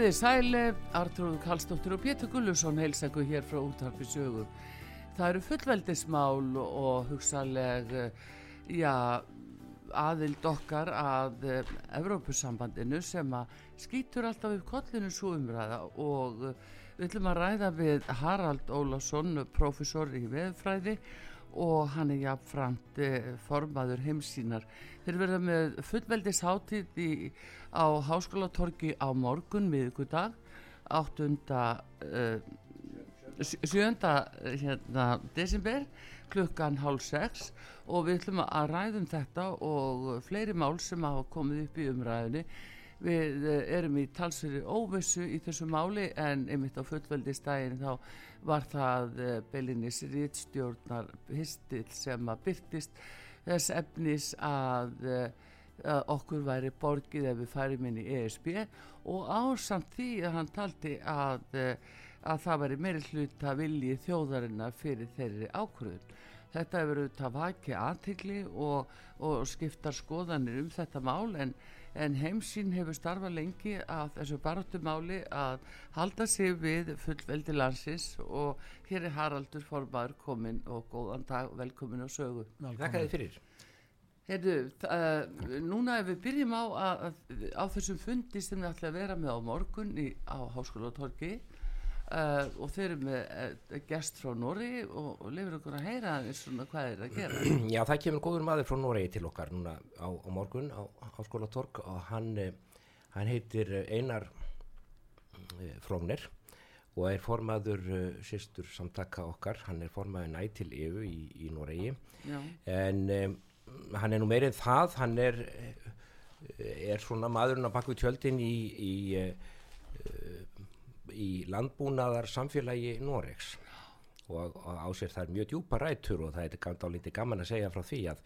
Komið þið sæli, Artrúð Kallstóttir og Pétur Gullusson heilsaku hér frá útarpi sögu. Það eru fullveldismál og hugsaleg, já, aðild okkar að Evrópusambandinu sem að skýtur alltaf upp kollinu svo umræða og við ætlum að ræða við Harald Ólásson, profesor í veðfræði og hann er jáfnframt formaður heimsínar. Þeir verða með fullveldisháttíð á Háskólatorgi á morgun miðugudag 8. Uh, 7. Hérna, desember klukkan hálf 6 og við ætlum að ræðum þetta og fleiri mál sem hafa komið upp í umræðinni við erum í talsveri óvissu í þessu máli en einmitt á fullveldistægin þá var það Bellinis Ritstjórnar Histil sem að byrtist þess efnis að, að okkur væri borgið ef við færim inn í ESB og ásamt því að hann taldi að, að það væri meiri hlut að vilji þjóðarinnar fyrir þeirri ákvörðun. Þetta hefur auðvitað vakið aðtikli og, og skiptar skoðanir um þetta mál en, en heimsín hefur starfað lengi að þessu barátumáli að halda sig við fullveldi landsins og hér er Haraldur Formaður komin og góðan dag, velkomin og sögu. Þakka þið fyrir. Heyrðu, uh, núna ef við byrjum á, að, á þessum fundi sem við ætlum að vera með á morgun í, á Háskólatorgi uh, og þeir eru með uh, gest frá Nóri og, og lefur okkur að heyra og hvað er að gera. Já, það kemur góður maður frá Nóri til okkar núna á, á morgun á Háskólatorg og hann, hann heitir Einar Frómner og er formaður sýstur samtaka okkar, hann er formaður nætil EU í, í Noregi. En um, hann er nú meirinn það, hann er, er svona maðurinn á bakvið tjöldin í, í, í landbúnaðar samfélagi Noregs og, og á sér það er mjög djúpa rætur og það er gæmt á lítið gaman að segja frá því að,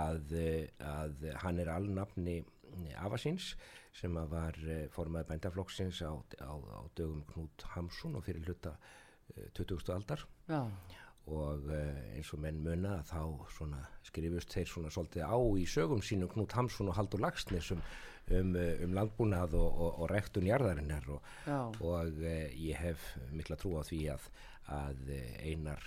að, að hann er alnafni Afasins sem að var formaði bændaflokksins á, á, á dögum Knút Hamsun og fyrir hluta 20. aldar Já og eins og menn muna þá skrifust þeir svona svolítið á í sögum sínum Knút Hamsun og Haldur Lagsnes um, um, um landbúnað og, og, og rektun jarðarinnar og, og ég hef mikla trú á því að, að einar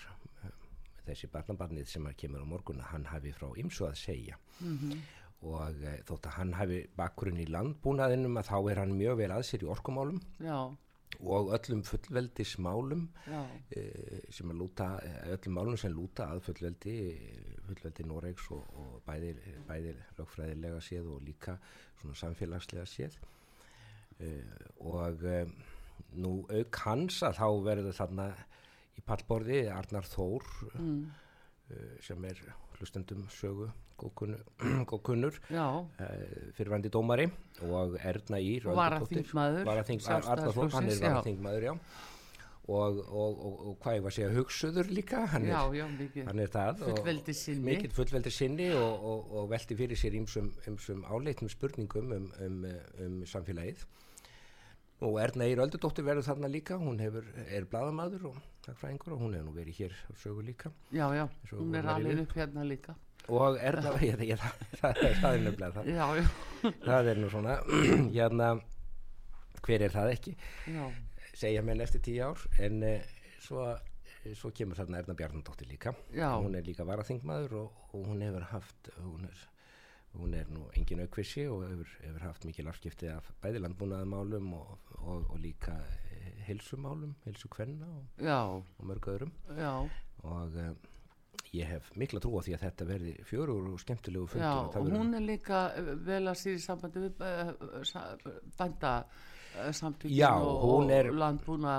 þessi barnabarnið sem kemur á morgun hann hafi frá ymsu að segja. Mm -hmm. og þótt að hann hafi bakgrunn í landbúnaðinum að þá er hann mjög vel að sér í orkumálum. Já og öllum fullveldismálum e, sem að lúta öllum málum sem lúta að fullveldi fullveldi Noregs og, og bæði, bæði lögfræðilega séð og líka svona samfélagslega séð. E, og e, nú auk hans að þá verður þarna í pallborði Arnar Þór mm. sem er hlustendum sögu góðkunnur uh, fyrirvændi dómari og Erna Ír Varaþingmaður hann er varaþingmaður já. Og, og, og, og hvað ég var að segja hugsuður líka hann er, já, já, hann er það fullveldi sinni. fullveldi sinni og veldi fyrir sér ymsum áleitnum spurningum um, um, um samfélagið. Og Erna Ír Öldudóttir verður þarna líka hún hefur, er bladamadur og og hún hefur nú verið hér á sögu líka. Já já, hún er alveg upp hérna líka og er það, ég, ég, það, það er nefnilega það. Já, já. það er nú svona hérna hver er það ekki? Já. segja menn eftir tíu ár en uh, svo, svo kemur þarna Erna Bjarnadóttir líka. Hún er líka varaþingmaður og, og hún hefur haft hún er, hún er nú engin aukvissi og hefur, hefur haft mikil afskipti af bæði landbúnaðamálum og, og, og líka uh, helsumálum, helsu kvenna og mörg öðrum. Og uh, ég hef mikla trú á því að þetta verði fjörur og skemmtilegu fundur Já, og hún er líka vel að sýri sambandi við uh, bænda uh, samtökin og, og landbúna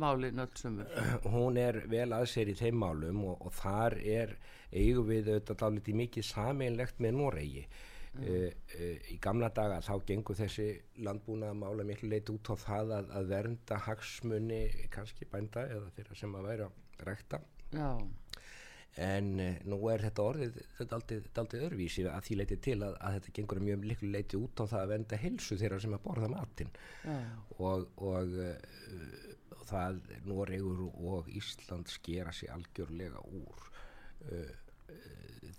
málinn öll sömur? Hún er vel að sér í þeim málum og, og þar er eigum við auðvitað álítið mikið sameinlegt með Noregi. Mm. Uh, uh, í gamla daga þá gengur þessi landbúna mála miklu leit út á það að, að vernda hagsmunni kannski bænda eða þeirra sem að væra rekta Já. En uh, nú er þetta orðið þetta aldrei, aldrei örvísi að því leiti til að, að þetta gengur mjög miklu leiti út á það að vernda helsu þeirra sem að borða matinn. Og, og það Noregur og Ísland skera sér algjörlega úr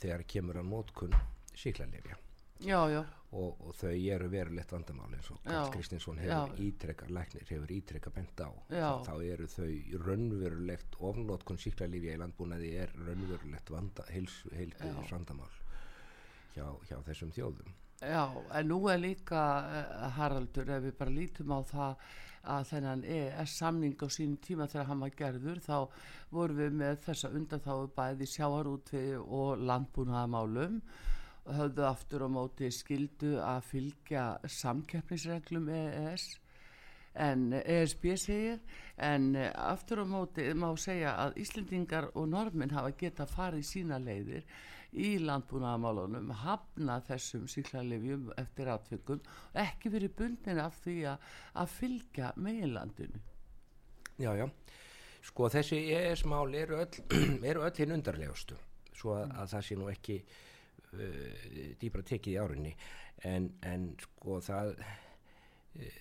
þegar kemur að mótkun síklarlefja já, já. Og, og þau eru verulegt vandamál eins og Karl Kristinsson hefur ítrekka læknir hefur ítrekka bent á. Þá, þá eru þau raunverulegt ofnlótkun síklarlífja í landbúnaði er raunverulegt vanda, heilsu, heilsu vandamál hjá, hjá þessum þjóðum. Já, en nú er líka uh, Haraldur, ef við bara lítum á það að þennan ES samning á sínum tíma þegar hann var gerður þá vorum við með þessa undan þá bæði sjáarúti og landbúnaðamálum höfðu aftur á móti skildu að fylgja samkeppnisreglum EES en ESB segir en aftur á móti má segja að Íslendingar og normin hafa geta farið sína leiðir í landbúnaðamálunum hafna þessum síklarlefjum eftir atvikum ekki verið bundin af því að, að fylgja meginlandinu. Já, já. Sko þessi EES mál eru öll, öll hinn undarlegustu. Svo að, að það sé nú ekki dýbra tekið í árinni. En, en sko það uh,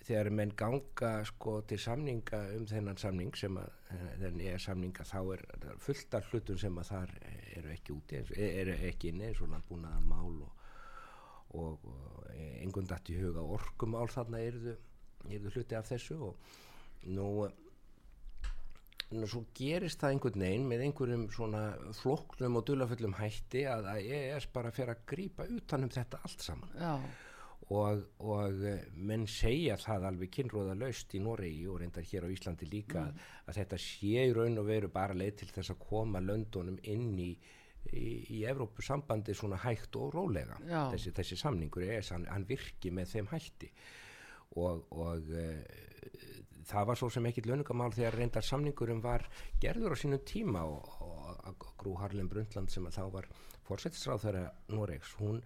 þegar menn ganga sko til samninga um þennan samning sem að þennan er samninga þá er, fullt af hlutun sem að þar eru ekki úti eru ekki inni eins og landbúnaða mál og, og, og engun dætt í huga orkumál þarna eru þau hluti af þessu. Og nú en svo gerist það einhvern veginn með einhverjum svona floknum og dulaföllum hætti að EES bara fer að grýpa utanum þetta allt saman. Og, og eh, menn segja það alveg kynróða laust í Noregi og reyndar hér á Íslandi líka mm. að, að þetta sé í raun og veru bara leið til þess að koma löndunum inn í í, í Evrópusambandi svona hægt og rólega. Þessi, þessi samningur EES, hann, hann virki með þeim hætti. Og, og e, það var svo sem ekkit löningamál þegar reyndar samningurum var gerður á sínum tíma og, og Grú Harlem Brundtland sem þá var fórsættisráð þeirra Noregs, hún,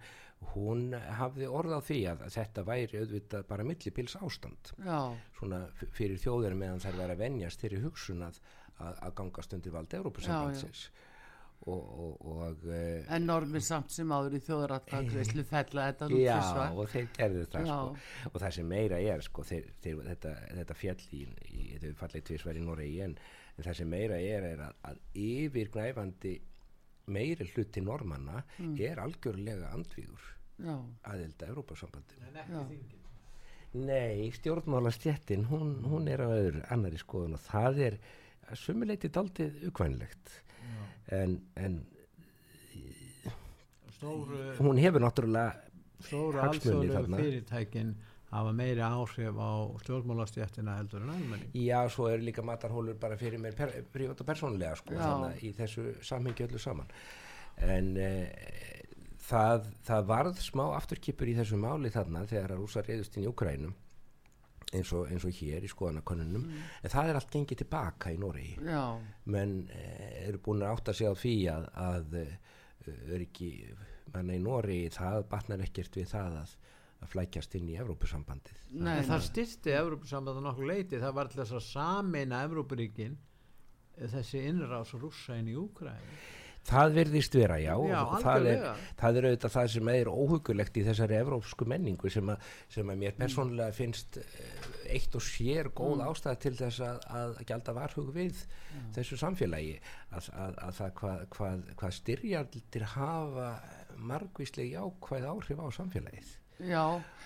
hún hafði orð á því að, að þetta væri auðvitað bara millipils ástand Já. svona fyrir þjóður meðan þær var að venjast þeirri hugsun að, að gangast undir vald Európa-sambandsins Og, og, og, eh, en normið samt sem áður í þjóðratkvæðslu fella þetta já svar. og þeir gerðu það sko. og það sem meira er sko, þeir, þeir, þetta, þetta fjall í, í þau fallið tvísverði í Noregi en, en það sem meira er, er að, að yfirgnæfandi meiri hluti normanna mm. er algjörlega andvíður aðelda Európa-sambandinu en ekki þingin nei, stjórnmála stjettin hún, hún er á öðru annari skoðun og það er sumuleitið aldrei ukvænlegt en, en stóru, hún hefur náttúrulega stóru alþjóðlegu fyrirtækin hafa meiri áhrif á stjórnmálastjættina heldur en almenning. Já, svo er líka matarhólur bara fyrir mér per, prívat og persónlega sko, í þessu samhengi öllu saman. En e, það, það varð smá afturkipur í þessu máli þarna þegar að rúsa reyðust inn í Ukrænum eins og, eins og hér í skoðanakonunum mm. en það er allt gengið tilbaka í Noregi. Menn eh, eru búin að átta sig á því að, að eh, ekki, manna í Noregi það batnar ekkert við það að, að flækjast inn í Evrópusambandið. Nei, það, það styrsti Evrópusambandið nokkuð leiti, það var þess að sameina Evrópuríkin þessi innrás rúsa inn í Úkræði Það verðist vera, já, já það, er, það er auðvitað það sem er óhugulegt í þessari evrópsku menningu sem að, sem að mér mm. persónulega finnst eh, eitt og sér góð mm. ástæð til þess að, að gælda varhug við mm. þessu samfélagi að, að það hvað, hvað, hvað styrjaldir hafa margvíslega jákvæð áhrif á samfélagið Já,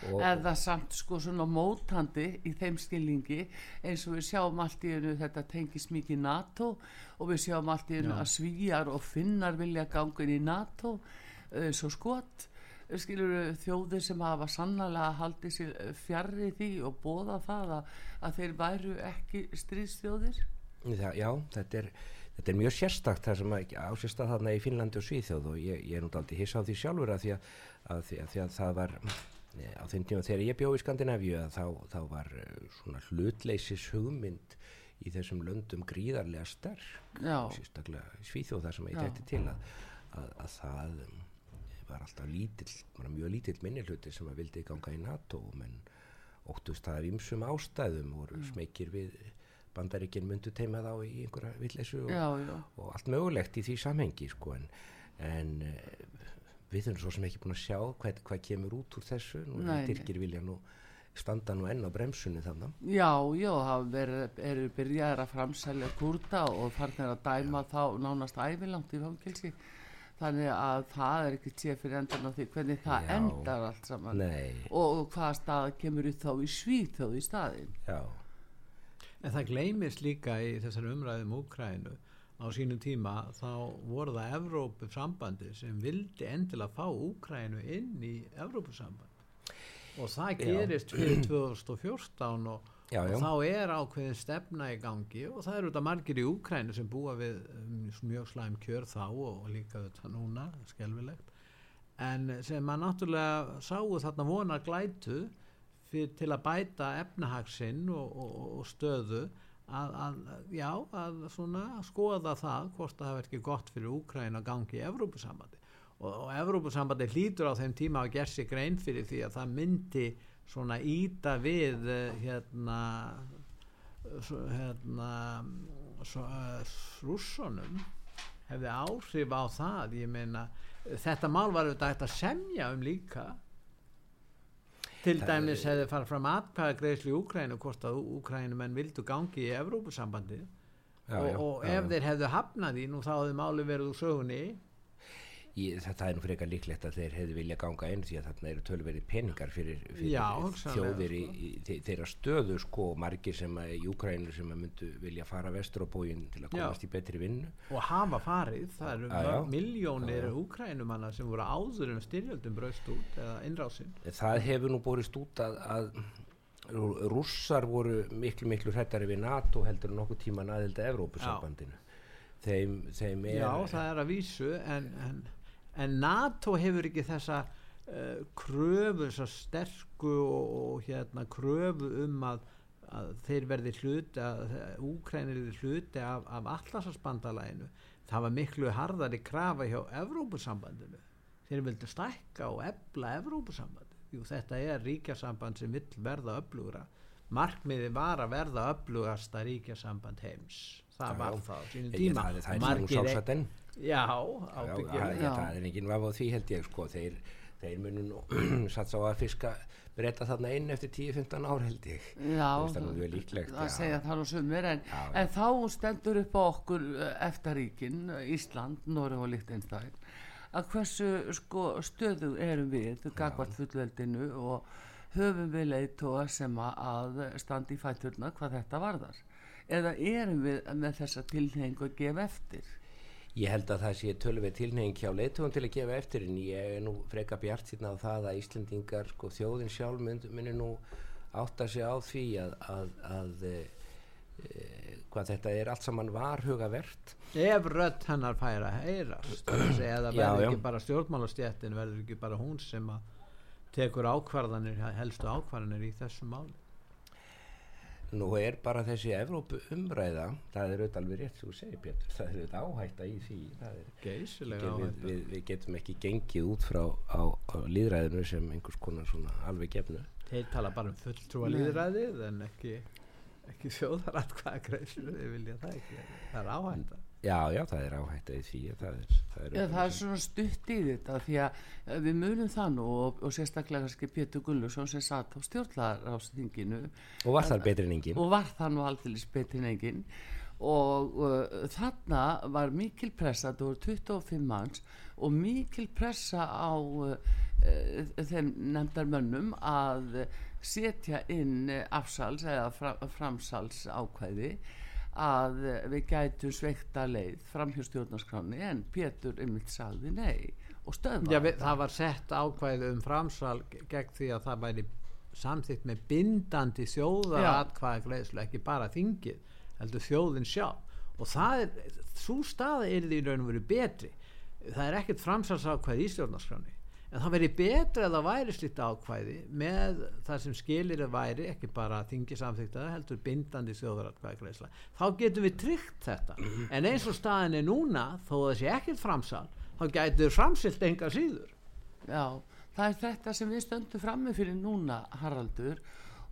og, eða samt sko svona mótandi í þeim skilningi eins og við sjáum allt í enu þetta tengis mikið NATO og við sjáum allt í enu að svíjar og finnar vilja gangin í NATO eins og skot. Skilur þjóðir sem hafa sannlega haldið sér fjarrri því og bóða það að, að þeir væru ekki stríðstjóðir Já, já þetta er þetta er mjög sérstakt það sem ásérstað þarna í Finnlandi og Svíþjóð og ég, ég er nút aldrei hissa á því sjálfur að því að, að, því að, því að það var á þeim tíma þegar ég bjóð í Skandinavíu þá, þá var eh, svona hlutleysis hugmynd í þessum löndum gríðarlega sterk. Sérstaklega svíþjóð þar sem ég tætti til að, að, að það um, var alltaf lítill, var mjög lítill minnilhuti sem að vildi ganga í NATO menn óttust það af ýmsum ástæðum voru smekir við bandaríkinn myndu teima þá í einhverja villessu og, og allt mögulegt í því samhengi sko en, en eh, við erum svo sem ekki búin að sjá hvað, hvað kemur út úr þessu. Nú Tyrkir vilja nú standa nú enn á bremsunni þannig Já, já, það eru byrjaðir að framsælja kurda og farnir að dæma já. þá nánast ævilangt í fangilsi þannig að það er ekki sér fyrir endan á því hvernig það já. endar allt saman. Og, og hvaða stað kemur þá í svít þá í staðin Já En það gleymist líka í þessar umræðum Úkrænu á sínum tíma þá voru það Evrópusambandi sem vildi endilega fá Úkrænu inn í Evrópusamband og það gerist fyrir 2014 og, já, já. og þá er ákveðin stefna í gangi og það eru þetta margir í Úkrænu sem búa við um, mjög slæm kjör þá og, líka þetta núna, skelvilegt en sem að náttúrulega sáu þarna vonar glætu fyrir, til að bæta efnahagsinn og, og, og stöðu að, að, já, að svona skoða það hvort það hefur ekki gott fyrir Úkræn að gangi í Evrópusambandi og, og Evrópusambandi hlýtur á þeim tíma að gerð sig grein fyrir því að það myndi svona íta við eh, hérna hérna svo, uh, rússonum hefði áhrif á það. Ég meina þetta mál var auðvitað að semja um líka til dæmis hefði farið fram aðkvæðagreysli í Úkrænu hvort að Úkrænumenn vildu gangi í Evrópusambandi og, og ef já. þeir hefðu hafnað í nú þá hefðu máli verið úr sögunni Ég, það er nú frekar líklegt að þeir hefðu vilja ganga einn því að þarna eru tölverið peningar fyrir, fyrir Já, þjóðir í, í, í þeirra stöðu sko margir sem að í Úkræninu sem að myndu vilja fara vestur á bóin til að komast Já. í betri vinnu. Og hafa farið, það eru miljónir Úkrænumanna sem voru áður en styrjöldum braust út eða innrásinn Það hefur nú borist út að, að rússar voru miklu miklu hrættari við NATO heldur nokkuð tíma aðelda Evrópusambandinu. Þeim, þeim er Já, það er að vísu en, en en NATO hefur ekki þessa uh, kröfu þessa sterku og, og hérna kröfu um að, að þeir verði hluti að Úkrænir verði hluti af, af allarsasbandalæginu það var miklu harðari krafa hjá Evrópusambandinu. Þeir vildi stækka og ebla Evrópusamband Jú, þetta er ríkjasamband sem vill verða öflugra. Markmiði var að verða öflugasta ríkjasamband heims. Það já, var það á sínum tíma. það, nú Já, ábyggjum Það er enginn vaf á því held ég sko. Þeir, þeir munum satt sá að fiska breyta þarna inn eftir 10-15 ár held ég. Já, það er líklegt að segja það og sumir en, já, en þá stendur upp á okkur eh, eftaríkin, Ísland, Norra og Líktinstæn að hversu sko, stöðu erum við gagvart fullveldinu og höfum við leiðtóa sem að standi í fætturna hvað þetta varðar? Eða erum við með þessa tilhengu að gefa eftir Ég held að það sé tölvið tilnefing hjá leitugum til að gefa eftir en ég er nú freka bjart síðan á það að Íslandingar, sko þjóðin sjálf munir nú átta sig á því að, að, að e, hvað þetta er allt saman varhugavert. Ef rött hennar færa heyrast, eða verður ekki bara stjórnmálastjættin, verður ekki bara hún sem að tekur ákvarðanir, helstu ákvarðanir í þessum máli. Nú er bara þessi Evrópu umræða, það er auðvitað alveg rétt sem þú segir Pétur, það er auðvitað áhætta í því. Geysilega áhætta. Við, við, við getum ekki gengið út frá á, á líðræðinu sem einhvers konar svona alveg gefnu. Þeir tala bara um fulltrúa líðræðið en ekki, ekki þjóðarat hvaða greiðslu þau vilja það ekki. Það er áhætta. Já, já, það er áhætt að því það er, það er, já, það er svona stutt í þetta því að við munum það nú og, og sérstaklega kannski Pétur Gullusson sem satt á stjórnlarástinginu og var þar betri en engin og var það nú alltaf betri en engin og uh, þarna var mikil pressa, það voru 25 manns og mikil pressa á uh, þeim nefndar mönnum að setja inn afsals eða fra, framsals ákvæði að við gætum sveikta leið fram hjá stjórnarskráni en Pétur ymmit sagði nei og stöðva Já, við, það. var sett ákvæði um framsal gegn því að það væri samþýtt með bindandi þjóðar atkvæði gleðslu, ekki bara þingið heldur þjóðin sjá og það er, svo staði er því raun og veru betri. Það er ekkert framsalsákvæði í stjórnarskráni en það veri betra að það væri slitt ákvæði með það sem skilir að væri ekki bara þingi samþyktaða heldur bindandi þjóðaratkvæðgreisla þá getum við tryggt þetta. En eins og staðin er núna þó að það sé ekkert framsal þá gætur framsilt enga síður. Já, það er þetta sem við stöndum frammi fyrir núna Haraldur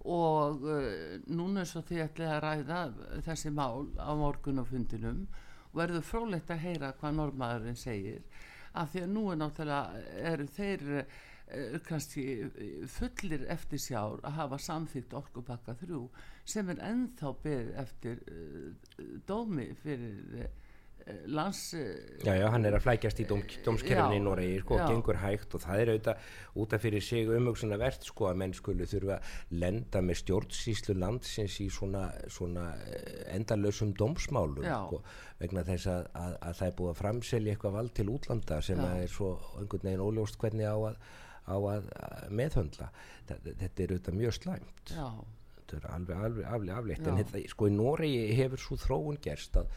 og uh, núna er svo því ætlið að ræða þessi mál á morgun og fundinum og verður frólægt að heyra hvað normaðurinn segir af því að nú er náttúrulega eru þeir uh, kannski fullir eftir sjár að hafa samþýtt orkupakka þrjú sem er ennþá byrð eftir uh, dómi fyrir lands Já, já, hann er að flækjast í dóm, dómskerfni í Noregi sko, og gengur hægt og það er auðvitað út af fyrir sig umhugsunar verðt sko að menn skulu þurfa að lenda með stjórnsýslu landsins í svona, svona eh, endalösum dómsmálum sko, vegna þess að, að, að það er búið að framselja eitthvað vald til útlanda sem er svo einhvern veginn óljóst hvernig á að, á að meðhöndla. Þetta er auðvitað mjög slæmt. Já er alveg, alveg, alveg afleitt. En þetta, sko í Noregi hefur svo þróun gerst að,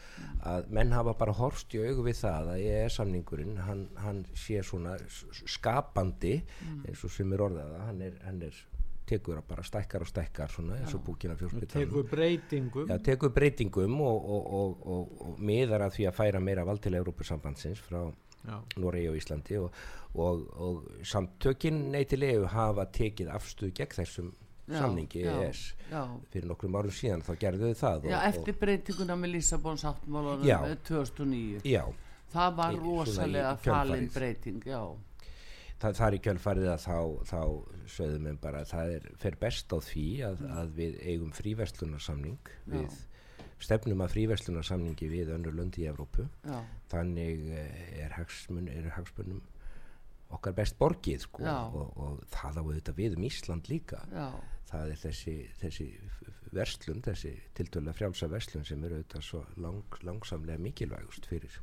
að menn hafa bara horst í augu við það að ég er samningurinn hann, hann sé svona skapandi mm. eins og sem er orðaða hann er, hann er tekur bara stækkar og stækkar svona eins og búkina fjórspittanum tekur breytingum. Já, tekur breytingum og, og, og, og miðar að því að færa meira vald til Európusambandsins frá Noregi og Íslandi og samtökin neytilegu hafa tekið afstuð gegn þessum samningi ES fyrir nokkrum árum síðan þá gerðu þau það Já, og, eftir breytinguna með Lísabons áttmálunum 2009 já, það var í, rosalega falin breyting já. Það, það er í kjölfarið að þá, þá sögðum við bara að það er, fer best á því að, mm. að við eigum fríverslunarsamning við stefnum að fríverslunarsamningi við önnur löndi í Evrópu. Já. þannig eh, er hagsmunum okkar best borgið sko, og, og það á auðvitað við um Ísland líka. Já. Það er þessi, þessi verslun, þessi tiltöla frjálsa verslun sem eru auðvitað svo lang, langsamlega mikilvægust fyrir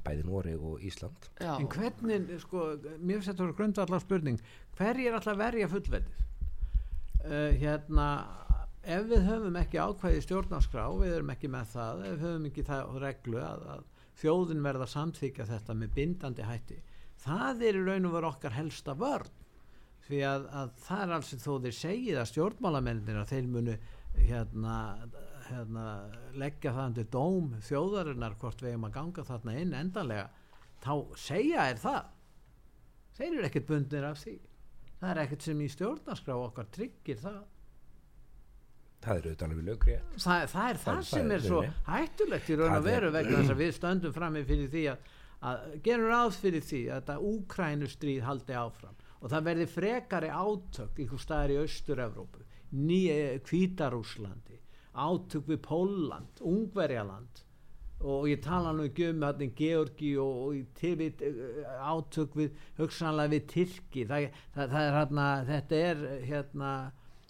bæði Nóri og Ísland. Já. En hvernig, sko, mér finnst þetta að vera grundvallar spurning, hver er alltaf verja fullveldið? Uh, hérna, ef við höfum ekki ákvæði stjórnarskrá, við erum ekki með það, ef við höfum ekki það reglu að, að þjóðin verða samþykja þetta með bindandi hætti, það er í raun og veru okkar helsta vörn. Því að, að það er alls þó þeir segið að stjórnmálamennir að þeir munu hérna, hérna, leggja það undir dóm þjóðarinnar hvort við hefum að ganga þarna inn endanlega. Þá segja er það. Þeir eru ekkert bundnir af því. Það er ekkert sem í stjórnarskrá okkar tryggir það. Það er auðvitað alveg lögri það, það er það, það sem er, er svo hættulegt í raun og veru vegna þess að við stöndum fram með fyrir því að, að gerum ráð fyrir því að þetta úkrænustríð haldi áfram. Og það verði frekari átök einhver staðar í Östur-Európu Kvítarúslandi átök við Póland, Ungverjaland. Og ég tala nú ekki um hérna Georgi og, og tilvit, eh, átök við hugsanlega við Tyrki. Það, það, það er hérna þetta er hérna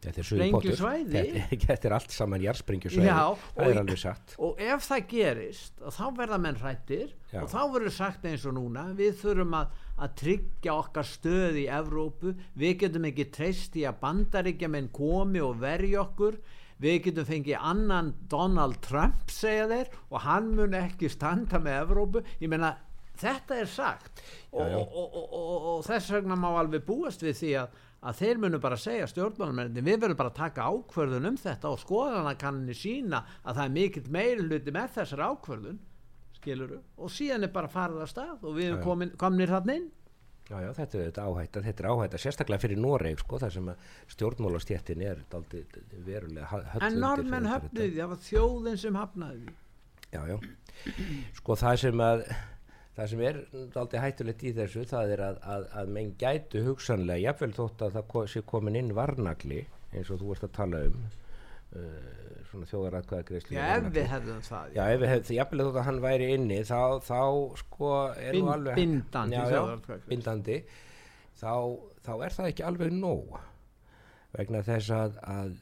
sprengjusvæði þetta er allt saman jársprengjusvæði það er alveg satt og ef það gerist þá verða menn hrættir og þá verður sagt eins og núna við þurfum að, að tryggja okkar stöð í Evrópu. Við getum ekki treyst í að bandaríkja menn komi og verji okkur. Við getum fengið annan Donald Trump segja þeir og hann mun ekki standa með Evrópu. Ég menna þetta er sagt. Já, já. Og, og, og, og þess vegna má alveg búast við því að að þeir munu bara segja stjórnmálamennin við verðum bara að taka ákverðun um þetta og skoðana kanninu sína að það er mikill meilhuti með þessar ákverðun skiluru og síðan er bara farið að stað og við erum kominir þarna inn Já, já, þetta er þetta áhætta, þetta er áhætta sérstaklega fyrir Noreg, sko, þar sem stjórnmálastjéttin er daldi verulega. En normenn höfnuði, það var þjóðin sem hafnaði. Já, já, sko það sem að það sem er aldrei hættulegt í þessu það er að, að, að menn gætu hugsanlega, jáfnveil þótt að það sé komin inn varnagli eins og þú vorst að tala um uh, svona þjóðaratkvæðagreyslu Já, ef við hefðum það Já, ef við hefðum, jáfnveil þótt að hann væri inni þá, þá sko er nú alveg Bindandi já, já, Bindandi. Þá, þá er það ekki alveg nóg vegna þess að, að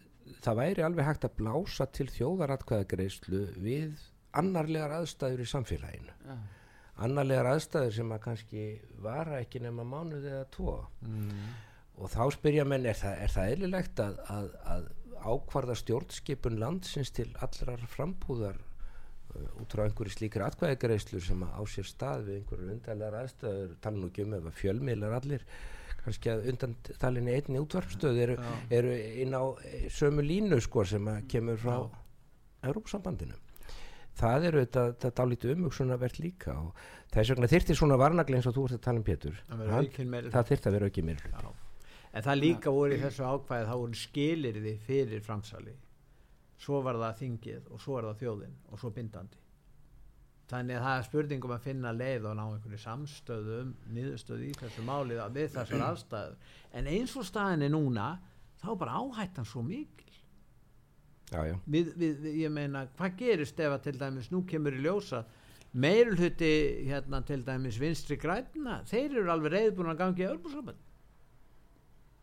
það væri alveg hægt að blása til þjóðaratkvæðagreyslu við annarlegar aðstæður í samfélaginu. Já annarlegar aðstæður sem að kannski vara ekki nema mánuð eða tvo. Mm. og þá spyrja menn er það, er það eðlilegt að, að, að ákvarða stjórnskipun landsins til allrar frambúðar uh, út frá einhverju slíkri atkvæðegreislu sem á sér stað við einhverju undarlegar aðstöður tala nú ekki um ef að fjölmiðlar allir kannski að undan talinni einni útvarpstöð eru, eru inn á sömu línu sko sem að kemur frá Európsambandinu það eru þetta, þetta álítið umvöksunarvert líka og þess vegna þyrtir svona varnagli eins og þú ert að tala um Pétur. Það þyrtir að vera ekki mér en það líka voru í þessu ákvæði þá voru skilirði fyrir framsali. Svo var það þingið og svo er það þjóðin og svo bindandi. Þannig að það er spurningum að finna leið og ná einhverju samstöðum niðurstöð í þessu málið við þessar aðstæður. En eins og staðin er núna þá er bara áhættan svo mikil já, já. Við, við, ég meina hvað gerist ef að til dæmis nú kemur í ljósa meirulhutti hérna til dæmis vinstri græna þeir eru alveg reyðbúin að gangi í örbúrsamband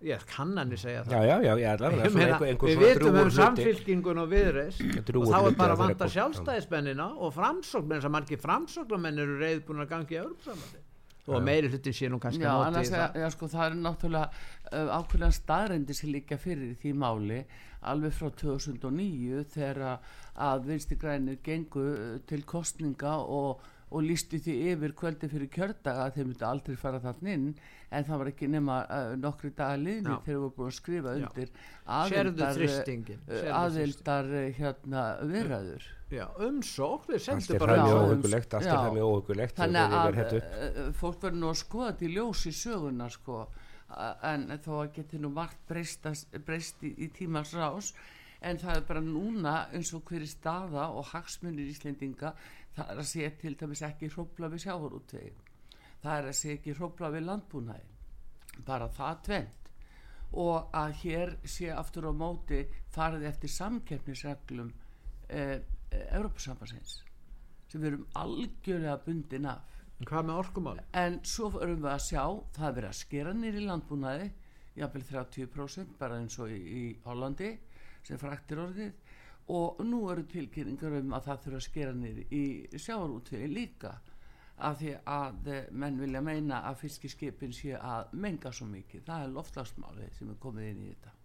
ég kannanir segja það. Já, já, já, allavega, meina, einhver, við vitum um samfylkingun og viðreist og þá er bara að vanta sjálfstæðismennina og framsókn eins og margir framsóknarmenn eru reyðbúin að gangi í örbúrsambandi og meiri hlutin sé nú kannski já, annars, það. Já, sko, það er náttúrulega uh, ákveðan staðrendi sem líka fyrir því máli alveg frá 2009 þegar að vinsti grænir gengu uh, til kostninga og, og lísti því yfir kvöldi fyrir kjördaga að þeir myndi aldrei fara þarna inn en það var ekki nema uh, nokkru dagar liðni þegar við vorum búin að skrifa undir aðeildar, uh, aðeildar uh, hérna, virraður umsók við sendum bara allt er það mjög óhugulegt þannig að uh, fólk verður nú að skoða til ljós í söguna sko. En þó að geti nú margt breyst í, í tímans rás en það er bara núna eins og hverju staða og hagsmunir íslendinga það er að sé til dæmis ekki hrópla við sjávarútvegi. Það er að sé ekki hrópla við landbúnaði. Bara það tvent og að hér sé aftur á móti farið eftir samkeppnisreglum eh, Európa-sambansins sem við erum algjörlega bundin af. Hvað með orkumál? En svo erum við að sjá það er verið að skera nýri landbúnaði jafnvel 30% bara eins og í, í Hollandi sem fraktir orðið. Og nú eru tilkynningar um að það þurfa að skera nýri í sjáarútvegi líka af því að menn vilja meina að fiskiskipin sé að menga svo mikið, það er loftlagsmálið sem er komið inn í þetta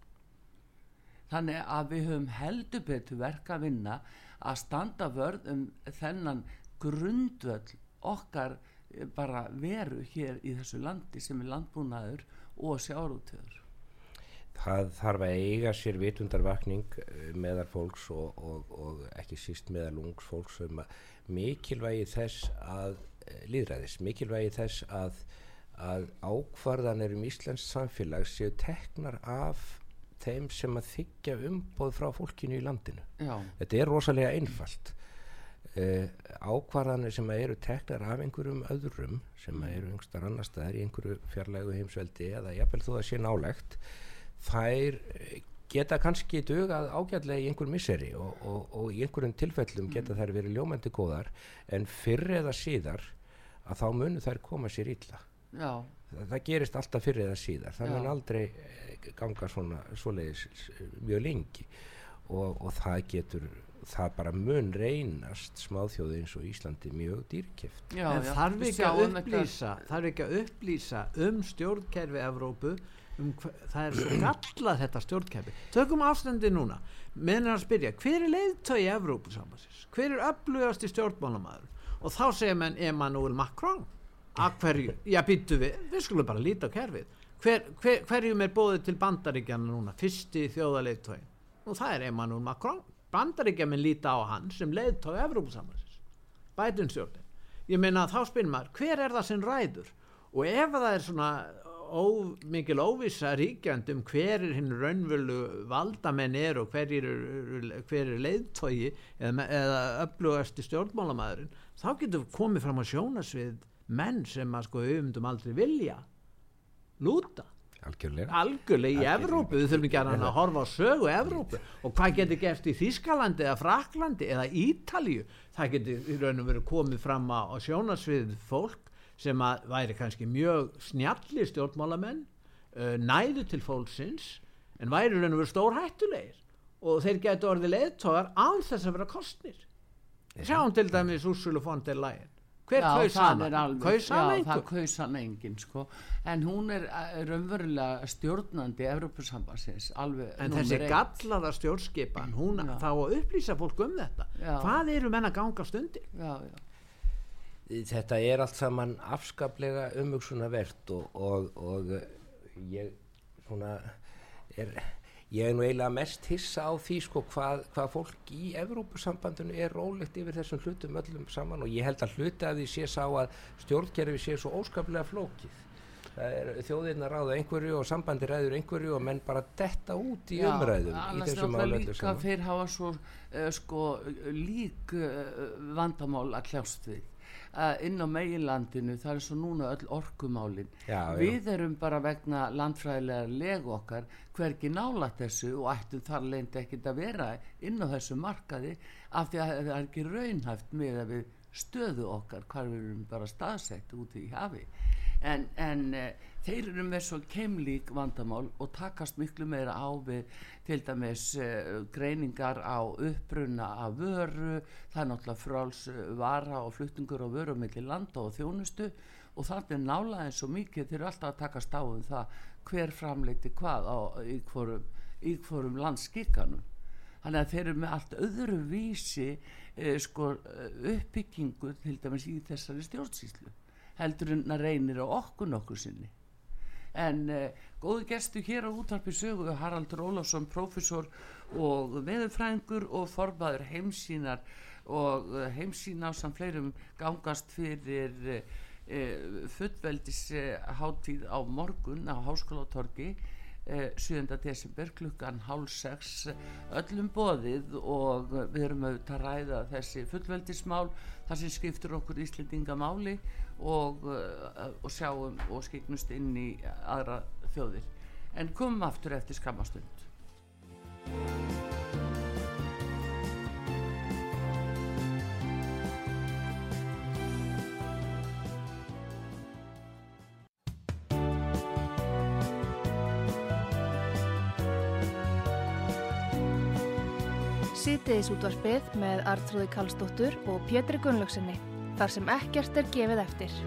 þannig að við höfum heldur betur verka að vinna að standa vörð um þennan grundvöld okkar eh, bara veru hér í þessu landi sem er landbúnaður og sjárútöður Það þarf að eiga sér vitundarvakning eh, meðar fólks og, og, og ekki síst meðal ungs fólks um mikilvægi þess að eh, líðræðis, mikilvægi þess að, að ákvarðanir um Íslands samfélag séu teknar af þeim sem að þykja umboð frá fólkinu í landinu. Já. Þetta er rosalega einfalt Uh, ákvarðanir sem eru teknar af einhverjum öðrum sem mm. eru einhverstar annar staðar í einhverju fjarlægu heimsveldi eða jafnvel þó að sé nálegt þær geta kannski dögað ágætlega í einhver misseri og, og, og í einhverjum tilfellum geta mm. þær verið ljómandi góðar en fyrr eða síðar að þá munu þær koma sér illa það, það gerist alltaf fyrr eða síðar. Það mun aldrei eh, ganga svona svoleiðis mjög lengi. Og, og það getur það bara mun reynast smáþjóði eins og Íslandi mjög dýrkjöft en þarf ekki að upplýsa þarf ekki að upplýsa um stjórnkerfi Evrópu um það er svo gallað þetta stjórnkerfi. Tökum afstandi núna. Menn að spyrja hver er leiðtögi Evrópu sambansins hver er öflugast í stjórnmálamaður og þá segja menn Emmanuel Macron að hverju, já býttu við við skulum bara líta á kerfið. Hver, hver, hverjum er bóðið til bandaríkjana núna? Fyrsti þjóðaleiðtögi og það er Emmanuel Macron. Bandaríkja minn líta á hann sem leiðt á Evrópusamhansins bætunstjórnin ég meina þá spyrir maður hver er það sem ræður? Og ef það er svona ó, mikil óvisa ríkjand um hver er hinn raunvölu valdamenn er og hver er, hver er leiðtogi eða, eða öflugasti stjórnmálamæðurinn þá getur komið fram á sjónasvið menn sem að sko umdum aldrei vilja lúta. Algjörlega, algjörlega í Evrópu. Við þurfum ekki að horfa á sögu Evrópu. Og hvað getur gert í Þískalandi eða Fraklandi eða Ítalju það getur í raun og veru komið fram á, á sjónasvið fólk sem að væri kannski mjög snjalli stjórnmálamenn uh, næðu til fólksins en væri raun og veru stór hættulegir og þeir getur orðið leðtóðar án þess að vera kostnir sjáum til dæmis Úrsulu von der Leyen hver kaus hana? kaus hana einhver? Já, það kaus hana engin sko. en hún er raunverulega stjórnandi Evropasambassins en þessi gallaða stjórnskipan hún já. þá að upplýsa fólk um þetta já. hvað eru menna ganga stundir? Já, já Þetta er allt saman afskaplega umvöksuna verðt og, og, og ég svona er ég er nú eiginlega mest hissa á því sko hvað, hvað fólk í Evrópusambandinu er rólegt yfir þessum hlutum öllum saman og ég held að hluti að því sé sá að stjórnkerfi sé svo óskaplega flókið þjóðirna ráða einhverju og sambandi ræður einhverju og menn bara detta út í Já, umræðum í þessum álöndu saman. Þeir hafa svo uh, sko lík uh, vandamál að kljást við uh, inn á meginlandinu það er svo núna öll orkumálin já, við já. erum bara vegna landfræðilega legu okkar hverki nálat þessu og ættum þar leint ekkit að vera inn á þessu markaði af því að það er ekki raunhæft með að við stöðu okkar hvar við erum bara staðsett úti í hafi en, en uh, þeir eru með svo keimlík vandamál og takast miklu meira á við til dæmis uh, greiningar á uppbrunna af vöru. Það er náttúrulega fráls vara og flutningur á vöru mellir landa og þjónustu. Og þannig er nálaðin svo mikið þeir eru alltaf að takast á um það hver framleiti hvað á í hvorum, hvorum landskíkanum þannig að þeir eru með allt öðru vísi eh, sko, uppbyggingu til dæmis í þessari stjórnsýslu heldur en að reynir á okkur nokkur sinni en uh, góðu gestu hér á útarpi sögu Haraldur Ólafsson, profesor og veðurfræðingur og forbaður heimsínar og uh, heimsína á samfleirum gangast fyrir uh, fullveldis háttíð á morgun á Háskólatorgi 7. desember klukkan hálf 6 öllum bóðið og við erum auðvitað að ræða þessi fullveldismál þar sem skiptur okkur Íslendingamáli og, uh, og sjáum og skiknust inn í aðra þjóðir. En komum aftur eftir skamastund Sýtiðis útvarfið með Artrúði Kallstóttur og Pétri Gunnlaugsinni þar sem ekkert er gefið eftir.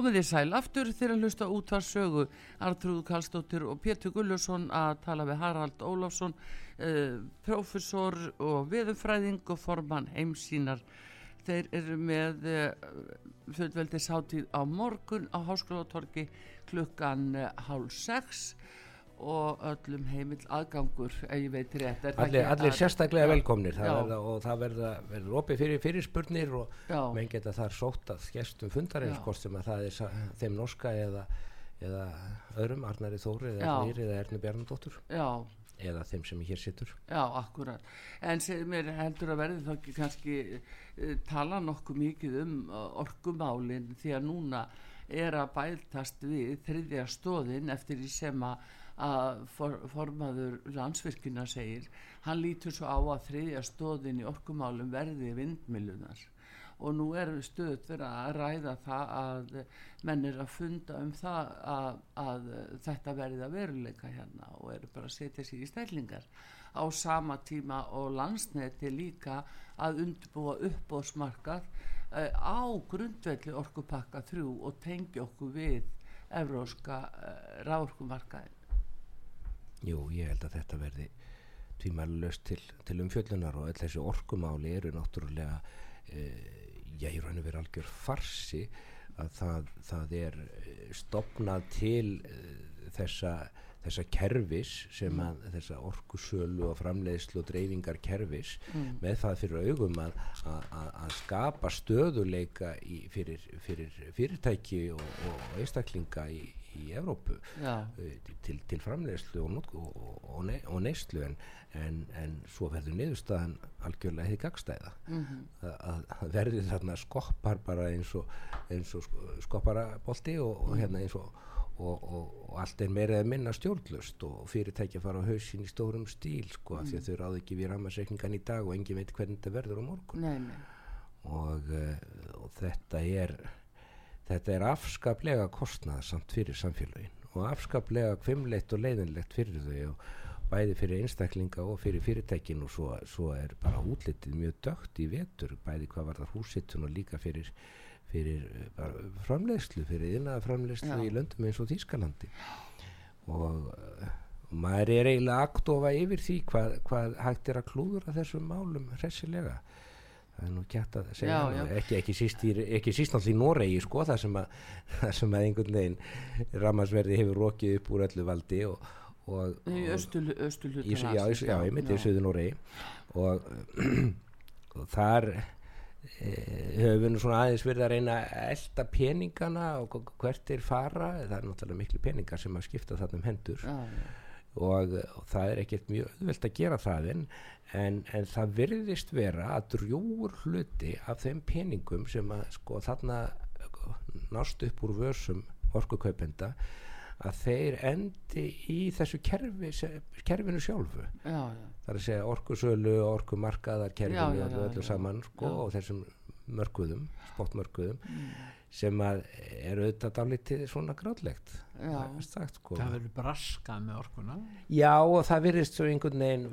Komið þið sæl aftur þegar að hlusta út var sögu Artrúð Kallstóttir og Pétur Gullusson að tala við Harald Ólafsson eh, profesor og viðurfræðing og formann heimsínar þeir eru með eh, fullveldisháttíð á morgun á Háskólatorki klukkan eh, hálf sex. og öllum heimil aðgangur ef ég veit rétt. Allir, allir sérstaklega ja, velkomnir. Það verða, og það verður verða opið fyrir fyrirspurnir og menn geta þar sótt að gestum fundarins hvort sem að það er þeim norska eða, eða öðrum, Arnari Þóri eða Nýri eða Erni Bjarnadóttur. Eða þeim sem hér sittur Já, akkurat, en mér heldur að verði þá kannski uh, tala nokkuð mikið um uh, orkumálinn því að núna er að bæltast við þriðja stóðin eftir því sem að að for, formaður landsvirkina segir hann lítur svo á að þriðja stóðin í orkumálum verði vindmilunar og nú er stöðt verið að ræða það að menn er að funda um það að, að þetta verði að veruleika hérna og eru bara að setja sér í stællingar á sama tíma og landsneti líka að undirbúa uppbóðsmarkað uh, á grundvelli orkupakka þrjú og tengja okkur við evróska uh, ráorkumarkaðin Jú, ég held að þetta verði tvímælust til, til umfjöllunar og öll þessi orkumáli eru náttúrulega e, já, ég rann að vera algjör farsi að það, það er eh, stopnað til e, þessa, þessa kervis sem mm. að þessa orkusölu og framleiðslu og dreifingar kervis mm. með það fyrir augum að, að, að skapa stöðuleika í, fyrir, fyrir fyrirtæki og, og einstaklinga í í Evrópu uh, til, til framlegslu og, og, og, ne, og neyslu en, en, en svo verður niðurstaðan algjörlega hefði gagstæða mm -hmm. að, að verður þarna skoppar bara eins og skopparabolti og hérna eins og og, og, og allt er meira eða minna stjórnlust og fyrirtækja fara á hausin í stórum stíl sko mm. því að mm. þau ráðu ekki við rammarsreikningan í dag og engin veit hvernig þetta verður á morgun nei, nei. Og, uh, og þetta er þetta er afskaplega kostnaðsamt fyrir samfélagin og afskaplega kvimleitt og leiðinlegt fyrir þau og bæði fyrir einstaklinga og fyrir fyrirtækin og svo, svo er bara útlitið mjög dögt í vetur bæði hvað var það húsittun og líka fyrir, fyrir eh, framleiðslu, fyrir yfirnaða framleiðslu Já. í löndum eins og Þýskalandi og, og maður er eiginlega aktofa yfir því hvað, hvað hægt er að klúðura þessum málum hressilega já, já. ekki, ekki síst, síst náttúrulega í Noregi sko, það sem að, sem að einhvern veginn ramarsverði hefur rokið upp úr öllu valdi og, og í östulhutur já, já, ég myndi í Suðu Noregi. Og, og þar e, höfum við nú svona aðeins verið að reyna að elda peningana og hvert er fara. Það er náttúrulega miklu peningar sem að skipta þarna um hendur. Og, og það er ekkert mjög öðvöld að gera það en en, en það virðist vera að drjúur hluti af þeim peningum sem að sko þarna nást upp úr vörsum orkukaupenda að þeir endi í þessu kerfi, kerfinu sjálfu. Já, já. það er að segja orkusölu og orkumarkaðar kerfinu og öllu saman sko, og þessum mörguðum spottmörguðum mm sem að er auðvitað dálítið svona gráðlegt sko. það verður braskað með orkuna. Já og það verðist svo einhvern veginn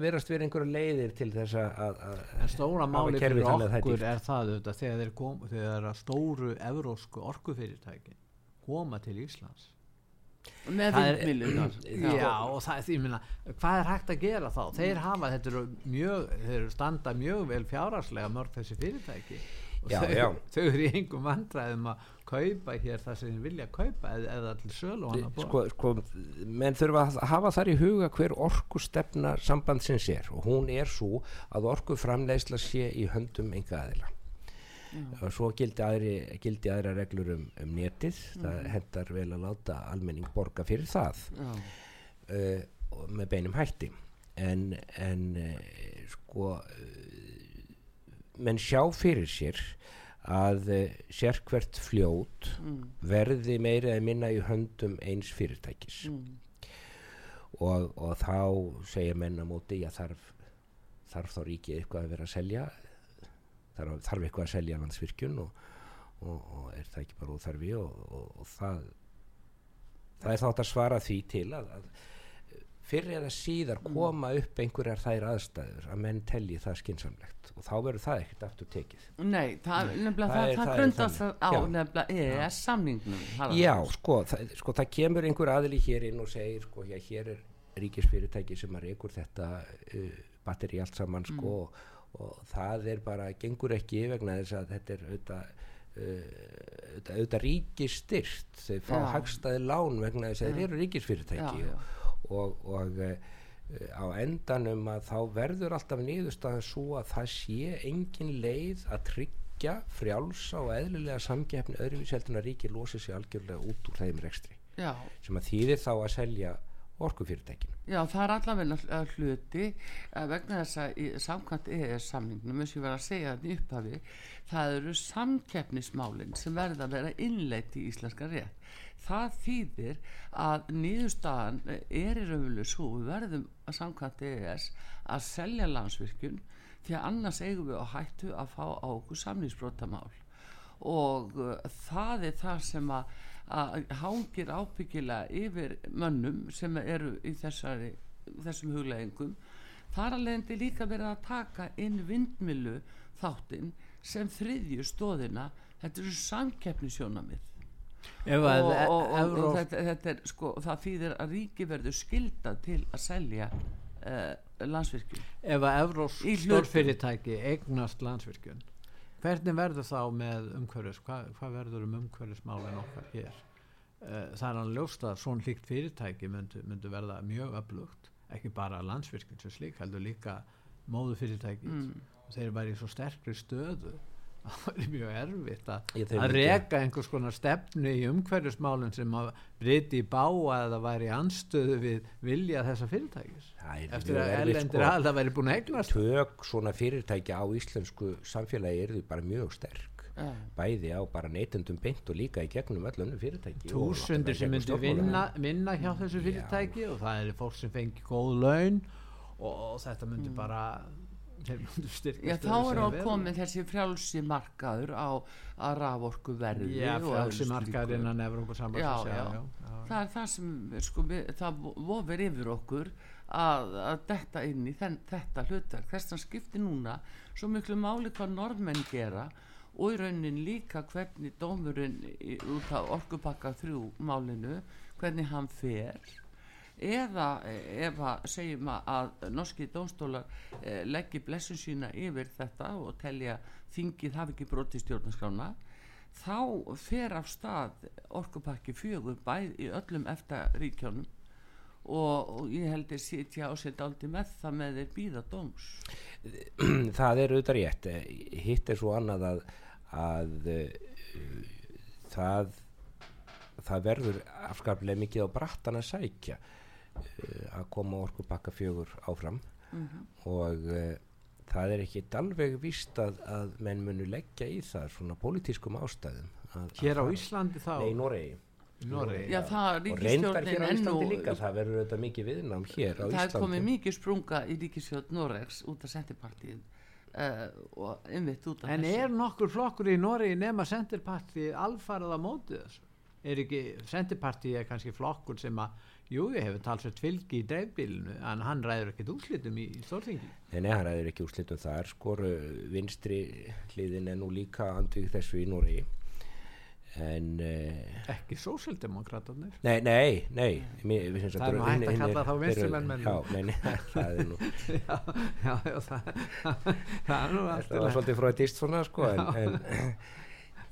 verðast verið einhverju leiðir til þess að en stóra máli fyrir okkur er það auðvitað þegar þeir, kom, þegar stóru evrósku orkufyrirtæki koma til Íslands. Með vindmilunar já. já. og það er því minna hvað er hægt að gera þá? Þeir hafa þetta mjög þeir standa mjög vel fjárhagslega mörg þessi fyrirtæki já, þau, já. þau eru í engum vandræðum að kaupa hér það sem þið vilja kaupa eða, eða allir sölu sko, sko, menn þurfa að hafa þar í huga hver orku stefna sambandsins er og hún er svo að orku framlegsla sé í höndum enga aðila og svo gildi, aðri, gildi aðra reglur um, um netið. Mm. það hendar vel að láta almenning borga fyrir það uh, með beinum hætti. En, en uh, sko menn sjá fyrir sér að uh, sérkvert fljót mm. verði meira eða minna í höndum eins fyrirtækis mm. og, og þá segja menna móti að þarf, þarf þá ríkið eitthvað að vera að selja þarf, þarf eitthvað að selja landsvirkjun og, og, og er það ekki bara úþarfi og það það er þátt að svara því til að, að fyrir eða síðar mm. koma upp einhverjar þær aðstæður að menn telli það skinsamlegt og þá verður það ekkert aftur tekið. Nei, það, nefnilega, það, það, það grundast á nefnilega EES samningnum Já, sko sko, það kemur einhver aðli hér inn og segir sko, já, hér er ríkisfyrirtæki sem að reykur þetta uh, batteri allt saman sko, mm. og, og það er bara, gengur ekki vegna þess að þetta er auðvitað auðvitað ríkistyrt þau fá hagstaði lán vegna þess að þeir eru ríkisfyrirtæki já, já. og, og, og uh, á endanum að þá verður alltaf nýðustafan svo að það sé engin leið að tryggja frjálsa og eðlilega samgefni að ríki losi sér algjörlega út úr þeim rekstri Já. sem að þýðir þá að selja orkufyrirtækinu. Já, það er allavega hluti vegna þess að samkvæmt EES samningnum, eins og ég var að segja þetta í upphafi, það eru samkeppnismálinn sem verða að vera innleitt í íslenska rétt það þýðir að nýðustagan er í raunvölu svo við verðum að samkvæmt EES að selja landsvirkjun því að annars eigum við að hættu að fá á okkur samlýsbrótamál og uh, það er það sem að, að hangir ábyggilega yfir mönnum sem eru í þessari, þessum hugleggingum þar að leiðandi líka verið að taka inn vindmilu þáttinn sem þriðju stóðina þetta eru samkeppnisjónamið og, og, og, og þetta, þetta er sko það þýðir að ríki verður skilda til að selja uh, landsvirkjun. Ef að Evrós stórfyrirtæki eignast landsvirkjun hvernig verður þá með umhverfis hvað, hvað verður um umhverfismálin okkar hér? Uh, það er hann ljóst að svon líkt fyrirtæki myndu, myndu verða mjög öflugt ekki bara landsvirkjun sem slík heldur líka móðu fyrirtæki mm. og þeir eru bara í svo sterkri stöðu það er mjög erfitt að, að reka einhvers konar stefnu í umhverjusmálun sem að briti í bá að það væri anstöðu við vilja þessa fyrirtækis eftir að ellendir sko, að það væri búin að eignast tök svona fyrirtæki á íslensku samfélagi er því bara mjög sterk ja. bæði á bara neytundum beint og líka í gegnum öllunum fyrirtæki Túsundir sem myndi vinna, vinna hjá þessu fyrirtæki Já. og það er fólk sem fengi góð laun og, og þetta myndi mm. bara Já, þá er á komið þessi frjálsi markaður á að raforku verði Já, frjálsi markaður innan Evrópa sambands það er það sem sko, við, það vofir yfir okkur að, að detta inn í þenn, þetta hlutverk. Þess að skipti núna svo miklu máli hvað norðmenn gera og í raunin líka hvernig dómurinn út af orkupakka þrjú málinu hvernig hann fer eða ef að segjum að norski dómstólar eh, leggji blessun sína yfir þetta og telja þingið hafi ekki broti stjórnarskrána þá fer af stað orkupakki fjögur bæð í öllum eftir ríkjónum og, og ég held að sitja á sér daldi með það með þeir býða dóms. Það er auðvitað rétt. Hitt er svo annað að, að uh, það það verður afskaplega mikið á brattan að sækja að koma orkupakka fjögur áfram. Mm -hmm. og uh, það er ekki alveg vist að, að menn munu leggja í það svona pólitískum ástæðum að, Hér á Íslandi þá? Nei, í Noregi. Noregi, já, það og reyndar hér á Íslandi líka það verður þetta mikið viðnám hér á Íslandi það er komið mikið sprunga í ríkisjóð Noregs út af sendirpartíð uh, og einmitt út af en þessu. en er nokkur flokkur í Noregi nema sendirpartíð alfarað á mótið þessu? Er ekki, sendirpartíð er kannski flokkur sem að jú, ég hefur talsvægt fylgi í dreifbílinu en hann ræður ekkert úrslitum í stórþingi. Nei, nei, hann ræður ekki úrslitum þar skor vinstri hliðin er nú líka andvið þessu í Noregi. En uh, ekki sósildemokraternar nei, nei, nei mér, það er nú hægt að kalla þá vinstumenn já, nei, það er nú já, já, já það, það er nú alltaf það var svolítið fröðist svona sko en, en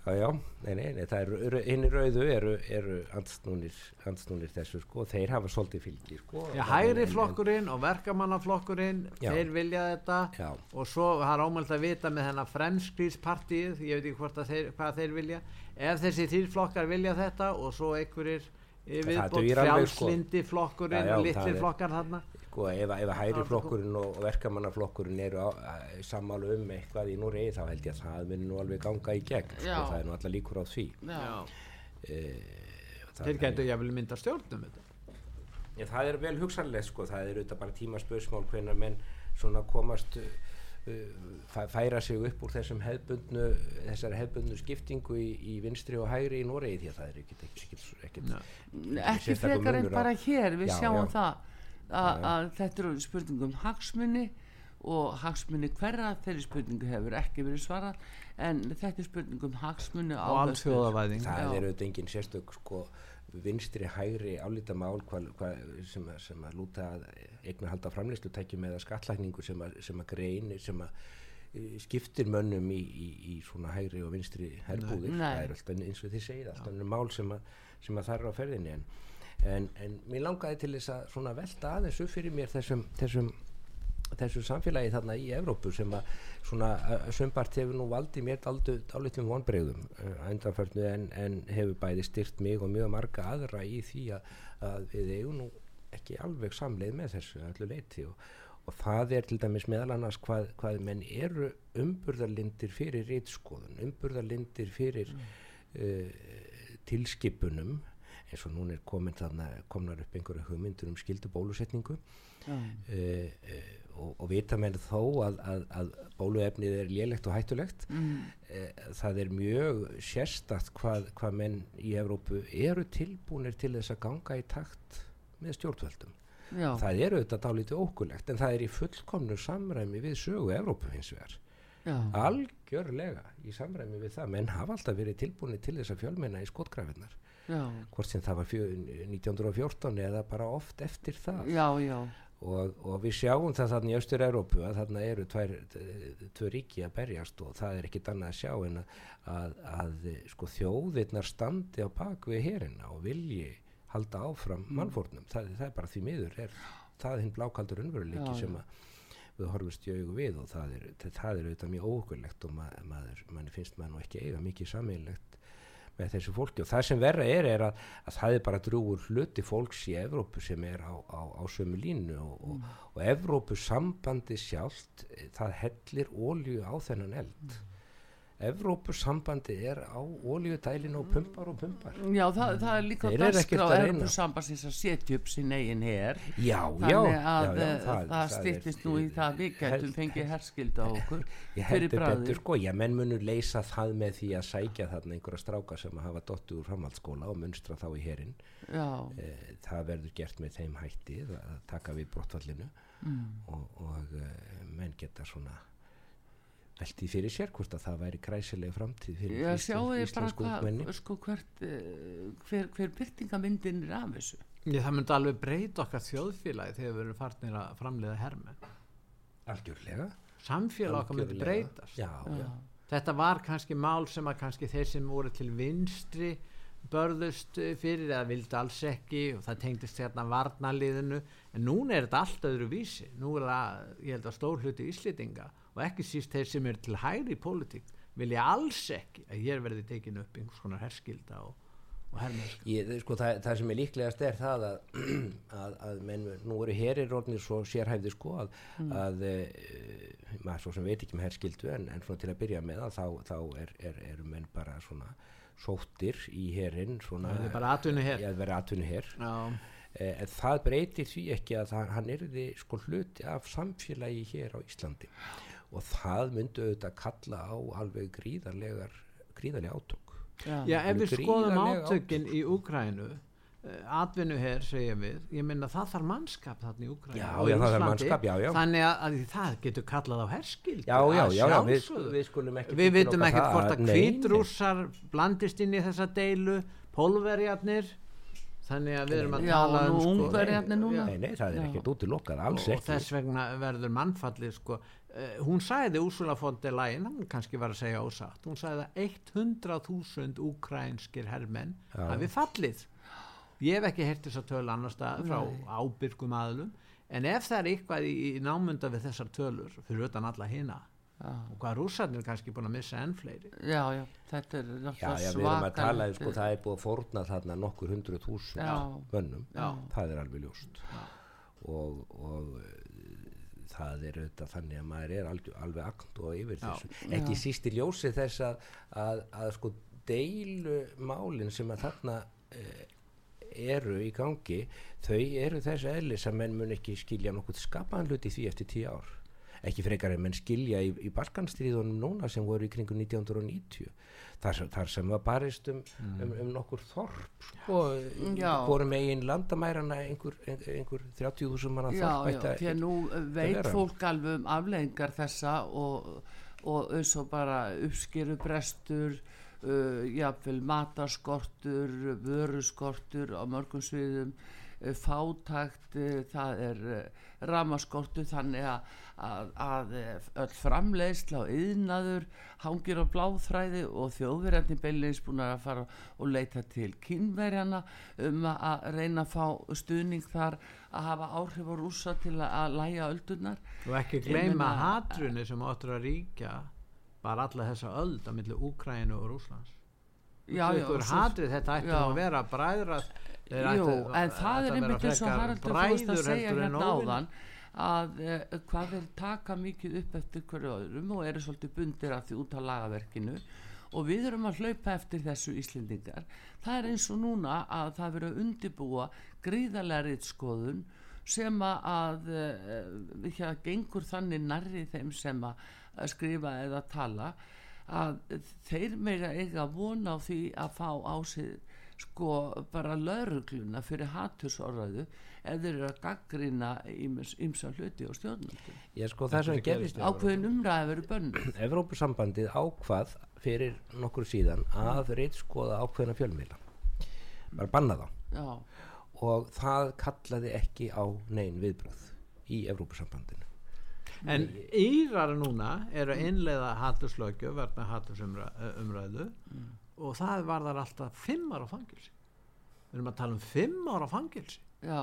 já, já, nei, nei, nei það er hinn í rauðu eru, eru andsnúnir, andsnúnir þessu sko. Þeir hafa svolítið fylgi sko. Já, hægri flokkurinn og verkamannaflokkurinn þeir vilja þetta. Já. og svo har ámælt að vita með þennan fremskríspartíð ég veit ekki hvort að þeir, hvað þeir vilja. Ef þessi þýrflokkar vilja þetta og svo einhverjir frjálslindi sko. flokkurinn já, já, og litli flokkar þarna. Sko ef, ef hægri flokkurinn og verkamannaflokkurinn eru sammálu um eitthvað í núri þá held ég að það muni nú alveg ganga í gegn sko, það er nú alltaf líkur á því. E, þeir getur jáfnvel mynda stjórnum þetta. Það er vel hugsanlega sko. Það er auðvitað bara tímaspöðsmál hvernig menn svona komast færa sig upp úr þessum hefbundnu þessar hefbundnu skiptingu í, í vinstri og hægri í Noregi því að það er ekkit, ekkit, ekkit, ekki frekar en bara hér við já, sjáum já. það að, að þetta eru spurningum hagsmunni og hagsmunni hverra þeirri spurningu hefur ekki verið svarað en þetta er spurningum hagsmunni og allsjóðavæðing það er auðvitað engin sérstök sko vinstri hægri álítamál sem, sem að lúta eignar halda framleystutækjum eða skatlækningu sem að, sem að grein sem að e, skiptir mönnum í, í, í svona hægri og vinstri herbúðir, það er alltaf eins og þið segið alltaf mál sem að, sem að það er á ferðinni en, en, en mér langaði til þess að svona velta aðeins upp fyrir mér þessum, þessum þessu samfélagi þarna í Evrópu sem að svona sömbart hefur nú valdið mér dálitlum vonbregðum endanförnu en, en hefur bæði styrt mig og mjög marga aðra í því að, að við eigum nú ekki alveg samleið með þessu allu leiti og, og það er til dæmis meðal annars hvað, hvað menn eru umburðarlindir fyrir reytskoðun, umburðarlindir fyrir mm. uh, tilskipunum eins og núna er komin þarna komnar upp einhverju hugmyndur um skildu bólusetningu mm. uh, uh, og, og vita með þó að, að, að bóluefnið er lélegt og hættulegt. Mm. e, það er mjög sérstatt hvað, hvað menn í Evrópu eru tilbúinir til þess að ganga í takt með stjórnvöldum. Já. það eru þetta dálítið ókulegt en það er í fullkomnu samræmi við sögu Evrópu hins vegar. Já. algjörlega í samræmi við það. Menn hafa alltaf verið tilbúinir til þess að fjölmenna í skotgrafinnar hvort sem það var fjö, 1914 eða bara oft eftir það. Já, já og, og við sjáum það þarna í Östur-Európu að þarna eru tvær, tvö ríki að berjast og það er ekkit annað að sjá en að, að, að sko, þjóðirnar standi á bakvið hérina og vilji halda áfram mm. mannfórnum, það, það er bara því miður er, það hinn blákaldur unnveruleiki sem að við horfumst í augu við og það er, það er auðvitað mjög ógurlegt og maður, maður, mann finnst maður nú ekki eiga mikið sammeilegt með þessu fólki og það sem verða er, er að, að það er bara drúur hluti fólks í Evrópu sem er á, á, á sömu línu og, mm. og, og Evrópu sambandi sjálft það hellir ólju á þennan eld. Evrópusambandi er á ólíudælinu og pumpar og pumpar. Já, það, það er líka daskra á Evrópusambansins að setja upp sín eigin hér Já, já Þannig að já, já, það, það stýttist nú í það. Við getum fengið herskilda á okkur Ég heldur betur sko, já, menn munur leysa það með því að sækja þarna einhverja stráka sem hafa dottu úr framhaldsskóla og munstra þá í herin e, Það verður gert með þeim hætti að taka við brottfallinu. Mm. og, og e, menn geta svona velti fyrir sér hvort að það væri kræsilega framtíð fyrir Já, íslensku útmenni sko, hvert, uh, hver, hver byrtingamyndin er af þessu. Ég, það myndi alveg breyta okkar þjóðfélagi þegar við erum farnir að framleiða hermen algjörlega. Samfélag okkar myndi breytast. Já, já. þetta var kannski mál sem að kannski þeir sem voru til vinstri börðust fyrir eða vildi alls ekki og það tengdist hérna varnaliðinu en núna er þetta allt öðru vísi nú er það, ég held að stór hluti íslitinga og ekki síst þeir sem er til hægri í pólitík vilja alls ekki að hér verði tekinu upp einhvers konar herskilda og, og herrmennska sko, það, það sem er líklegast er það að, að, að menn, nú eru herir orðinir svo sérhæfði sko að, mm. að e, maður svo sem veit ekki með herskildu en, en til að byrja með þá, þá er, er, eru menn bara svona sóttir í herin svona, það er bara atvinnu her, ja, atvinnu her. E, en það breytir því ekki að hann er því sko hluti af samfélagi hér á Íslandi og það myndu auðvitað kalla á alveg gríðarlegar gríðarlega átök. Já, Já ef við skoðum átökin átök. í Úkrænu uh, atvinnu hér segjum við ég minna það þarf mannskap þarna í Úkrænu já, já, það þarf mannskap, já, já. Þannig að, að það getur kallað á herskild já, já, já, já við, við skulum ekki við vitum ekkert hvort að kvítrúsar blandist inn í þessa deilu pólverjarnir þannig að við erum að tala um sko, nei, nei, það er ekkert út í lokkað alls og, og þess vegna verður mannfallið sko hún sæði Úrsula von der Leyen hann kannski var að segja ósatt hún sæði að 100.000 ukrænskir herrmenn ja. hafi fallið. Ég hef ekki hert þess að tölu annar stað frá ábyrgum aðlum en ef það er eitthvað í, í námynda við þessar tölur fyrir utan alla hina ja. og hvað rússarnir kannski búin að missa enn fleiri. Já já þetta er náttúrulega svaka um, sko, það er búin að forna þarna nokkur hundru þúsund mönnum. Það er alveg ljóst. Og, og það er auðvitað þannig að maður er alveg, alveg akt og yfir já, þessu. Ekki já. síst í ljósi þess að, að, að sko deilu málinn sem að þarna eh, eru í gangi þau eru þessu eðlis að menn mun ekki skilja nokkuð skapaðan hluti því eftir tíu ár ekki frekar en menn skilja í, í Balkanstríðunum núna sem voru í kringu 1990 þar, þar sem var barist um, mm. um, um nokkur þorp sko, vorum eigin landamærana einhver, einhver 30.000 manna þorp Já, já, því að nú veit fólk alveg um afleggingar þessa og, og eins og bara uppskeru brestur uh, jáfnvel matarskortur vöruskortur á mörgum sviðum uh, fátakt, uh, það er uh, ramaskortu þannig að, að, að öll framleiðsla og yðnaður hangir á bláþræði og þjóðverjarni beilins búin að fara og leita til kynverjana um að reyna að fá stuðning þar að hafa áhrif á rúsa til að læja öldunar og ekki gleyma hatrunni sem áttur að ríkja bara alla þessa öld á milli Úkrænu og Rúslands já, já, hatrið, þetta ætti að vera bræðrað Jú, en það er einmitt eins og Haraldur fórst að segja hérna áðan að eh, hvað vil taka mikið upp eftir hverju öðrum og eru svolítið bundir af því út af lagaverkinu. Og við erum að hlaupa eftir þessu Íslendingar. Það er eins og núna að það verið að undibúa gríðarlega rittskoðun sem að eh, hér gengur þannig nærri þeim sem að skrifa eða tala að þeir meira eiga vona á því að fá á sig sko bara laurugluna fyrir hattusorðaðu ef þeir eru að gaggrina ymsa hluti og stjórnum ég sko það sem gerist ákveðin umræði verið bönnu Evrópusambandið ákvað fyrir nokkur síðan að reytskoða ákveðina fjölmila bara banna þá Já. og það kallaði ekki á neyn viðbröð í Evrópusambandinu. En Írar núna eru að innleiða hattuslögju verna hattusumræðu mm og það var þar alltaf fimm ára fangilsi við erum að tala um fimm ára fangilsi já.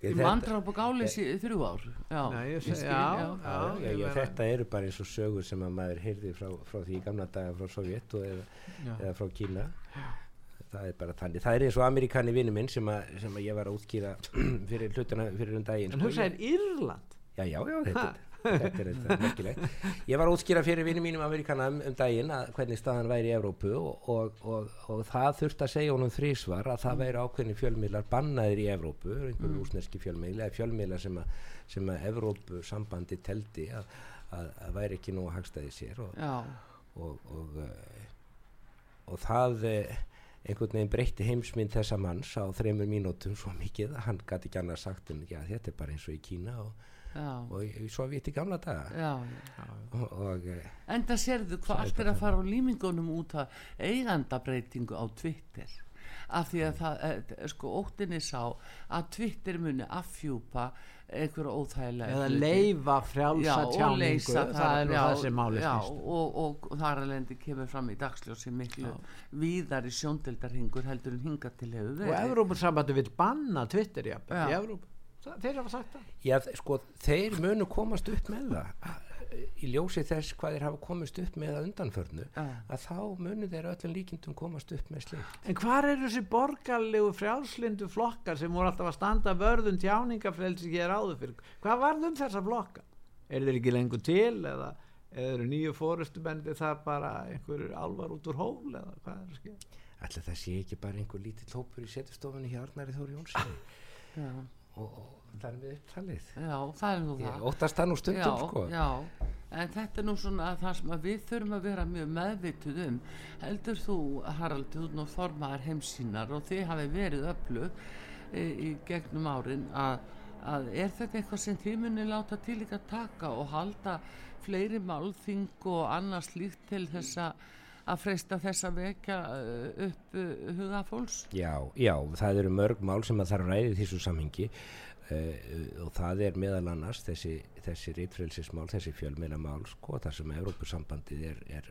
Ég vandrar upp á gális í þrjú ár. Já, Nei, ég skil, já, já, já þetta eru bara eins og sögur sem að maður heyrði frá, frá því gamla daga frá Sovjet eða, eða frá Kína. Það er bara þannig, það er eins og amerikani vinnu minn sem að, sem að ég var að útskýra fyrir hlutuna fyrir um daginn en þú sko, segir Írland? Já já já þetta þetta er þetta merkilegt ég var útskýra fyrir vinið mínum Amerikana um, um daginn að hvernig staðan væri í Evrópu og, og, og, og það þurft að segja honum þrísvar að það væri ákveðni fjölmiðlar bannaðir í Evrópu einhverjum mm. úsneski fjölmiðla eða fjölmiðlar sem að, sem að Evrópu sambandi teldi að, að, að væri ekki nú að hagstaði sér og og það eh, einhvern veginn breytti heimsmynd þessa manns á þreymur mínútum svo mikið að hann gæti ekki annað sagt en já, þetta er bara eins og í Kína og, og svo viti gamla daga. Já, já. og, og eh, en það sérðu hvað allt er að fara á límingunum út af eigandabreitingu á Twitter. Af því að það, eh, sko, óttinni sá að Twitter muni affjúpa einhverju óþægilega eða leifa frjálsa tjáningu. það, það er nú það sem máli og, og, og þar alveg kemur fram í dagsljósi miklu víðar í sjóndeldarhingur heldur en hinga til hefur verið. Og Evrópussambandi vil banna Twitter já, í Evrópu þeir hafa sagt það já, sko, þeir munu komast upp með það í ljósi þess hvað þeir hafa komist upp með að undanförnu uh. að þá munu þeir öllum líkindum komast upp með slikt En hvar eru þessi borgarlegu frjálslindu flokkar sem voru alltaf að standa vörðun tjáningafrelsi hér áður fyrir hvað var um þessa flokka? Er þeir ekki lengur til eða eru nýju fórustubendi þar bara einhverjur alvar út úr hól eða hvað er það skil? Alltaf það sé ekki bara einhver lítið tópur í setustofunni hjá Arnari Þóri Jónsson og, og það er við upptalið. Já, það er nú það. óttast það nú stundum já, sko. já, en þetta er nú svona það sem við þurfum að vera mjög meðvituð um. Heldur þú Harald þú nú formaðar heimsínar og þið hafi verið öllu í, í gegnum árin að, að er þetta eitthvað sem þið muni láta til ekki að taka og halda fleiri málþing og annars líkt til þessa að freysta þess að vekja uh, upp uh, hugafólks? Já, já, það eru mörg mál sem að það ræði þessu samhengi Uh, og það er meðal annars þessi, þessi reytfrelsismál, þessi fjölmeinamál sko, þar sem Európusambandið er, er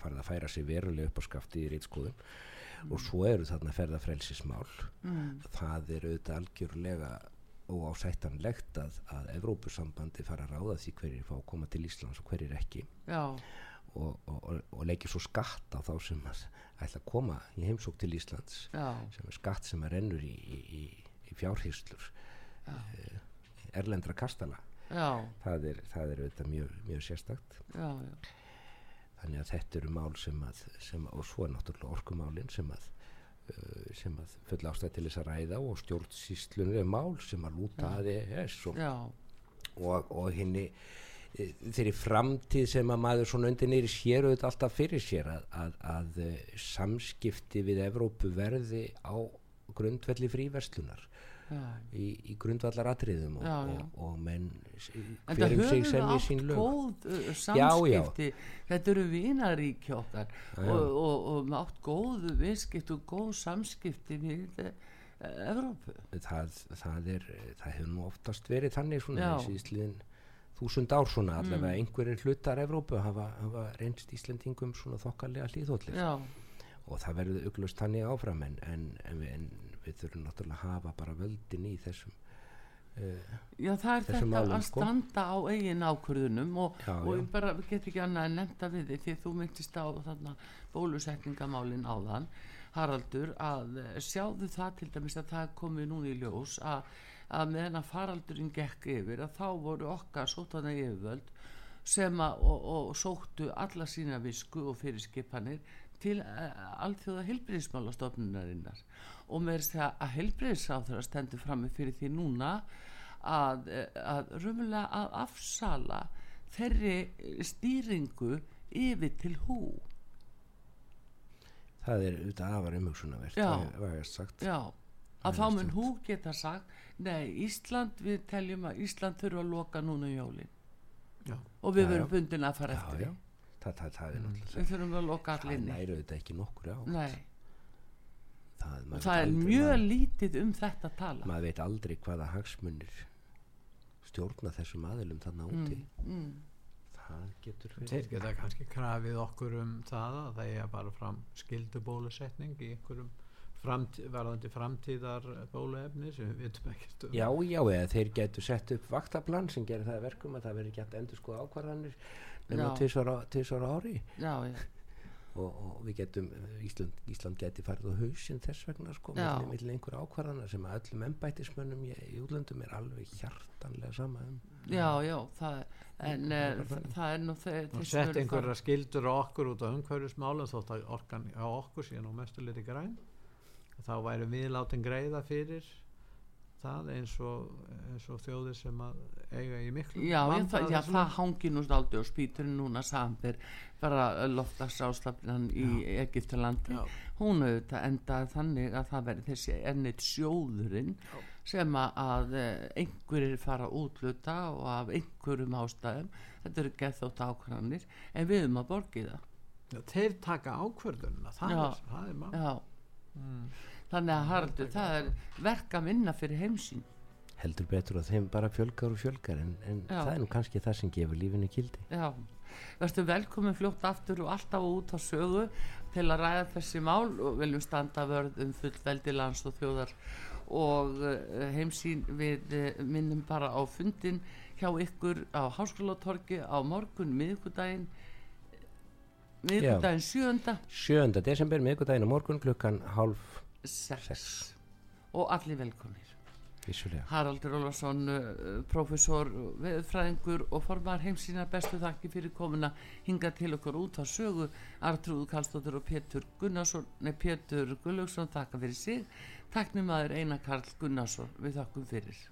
farið að færa sig veruleg upp á skafti í reytskóðum mm. og svo eru þarna ferðafrelsismál mm. það er auðvitað algjörlega óásættanlegt að, að Európusambandið fara að ráða því hverjir fá að koma til Íslands og hverjir ekki og, og, og, og leggja svo skatt á þá sem að ætla að koma í heimsók til Íslands Já. sem er skatt sem að rennur í, í, í, í fjárhýrslur Eh, erlendra kastala. Það er, það er auðvitað mjög, mjög sérstakt. Já, já. þannig að þetta eru mál sem að, sem, og svo er náttúrulega orkumálin sem að uh, sem að fulla ástæði til þess að ræða og stjórnsýstlunir er mál sem að lúta að ES og, og, og henni þeirri framtíð sem að maður svona undir neyri sér auðvitað alltaf fyrir sér að, að, að samskipti við Evrópu verði á grundvelli fríverslunar í, í grundvallar atriðum og, og, og menn hverjum sig sem í sín lög. góð samskipti já, já. þetta eru já, og, og átt góð viðskipt og góð samskipti við uh, Evrópu. Það, það er það hefur nú oftast verið þannig svona síðsliðin þúsund ár svona allavega mm. einhverjir hlutar Evrópu hafa, hafa reynst Íslandingum svona þokkarlega hlýðhóllir og það verður auglust þannig áfram en, en, en, en við þurfum náttúrulega að hafa bara völdin í þessum uh, Já það er þetta málum, að sko. standa á eigin ákvörðunum og, já, og ég bara get ekki annað að nefnda við þig því þú myndist á þarna bólusetningamálin áðan Haraldur að eh, sjáðu það til dæmis að það komi núni í ljós að, að meðan að faraldurinn gekk yfir að þá voru okkar sótana yfirvöld sem að og, og sóttu alla sína visku og fyrirskipanir til uh, alþjóða helbriðismálastofnunarinnar og með þess að helbriðisáþur stendur fram með fyrir því núna að, eh, að römmulega að afsala þeirri stýringu yfir til hú. Það er auðvitað afar umhugsunavert það ég sagt. Já, að þá mun hú geta sagt nei, Ísland, við teljum að Ísland þurfa að loka núna í jólin. Já. og við verum bundin að fara já, eftir já. Það, það, það er náttúrulega við þurfum að loka allir það næru þetta ekki nokkur á það, það er mjög maður, lítið um þetta að tala. Maður veit aldrei hvaða hagsmunir stjórna þessum aðilum þannig áti mm, mm. það getur fyrir þeir geta kannski krafið okkur um það að það er bara fram skildubólusetning í einhverjum Framtíð, varðandi framtíðar bóluefni sem við veitum ekkert um. Já, já, eða þeir getur sett upp vaktaplan sem gerir það verkum að það verður gett endur sko ákvarðanir nema tvísvara ári. Já, já. og, og við getum Ísland, Ísland geti farið á hausinn þess vegna sko, með einhver ákvarðana sem að öllum ennbættismönnum í, útlöndum er alveg hjartanlega sama um. Já, já, það, en er, það er nú þegar Sett einhverja skildur okkur út á umhverjusmála þótt að orkan á okkur síðan á mestuleiti græn þá væri við látin greiða fyrir það eins og, eins og þjóðir sem að eiga í miklu Já, það, já það hangi nú aldrei og spýtur núna samver bara loftagsáslafnan í Egiptalandi hún auðvitað endaði þannig að það verði þessi ennit sjóðurinn já. sem að eh, einhverjir fara útluta og af einhverjum ástæðum. Þetta eru gethótt ákvæðanir en við erum að borgi það. Já, Þeir taka ákvörðunna það, það er maður mm þannig að Haraldur það er verk að vinna fyrir heimsín heldur betur að þeim bara fjölgar og fjölgar en, en það er nú kannski það sem gefur lífinu kildi já, verður velkomin fljótt aftur og alltaf út á sögu til að ræða þessi mál og viljum standa vörð um fullveldi lands og þjóðar. Og uh, heimsín við uh, minnum bara á fundin hjá ykkur á Háskólatorki á morgun miðugudaginn miðugudaginn sjönda sjönda desember miðugudaginn á morgun klukkan hálf 6 og allir velkomir Vissulega. Haraldur Ólarsson uh, professor, veðfræðingur og formar heimsýna bestu þakki fyrir komuna hinga til okkur út á sögu. Artrúð Kallstóttur og Pétur Gunnarsson nei Pétur Gullaugsson þakka fyrir sig. Taknum aður Einar Karl Gunnarsson við þakkum fyrir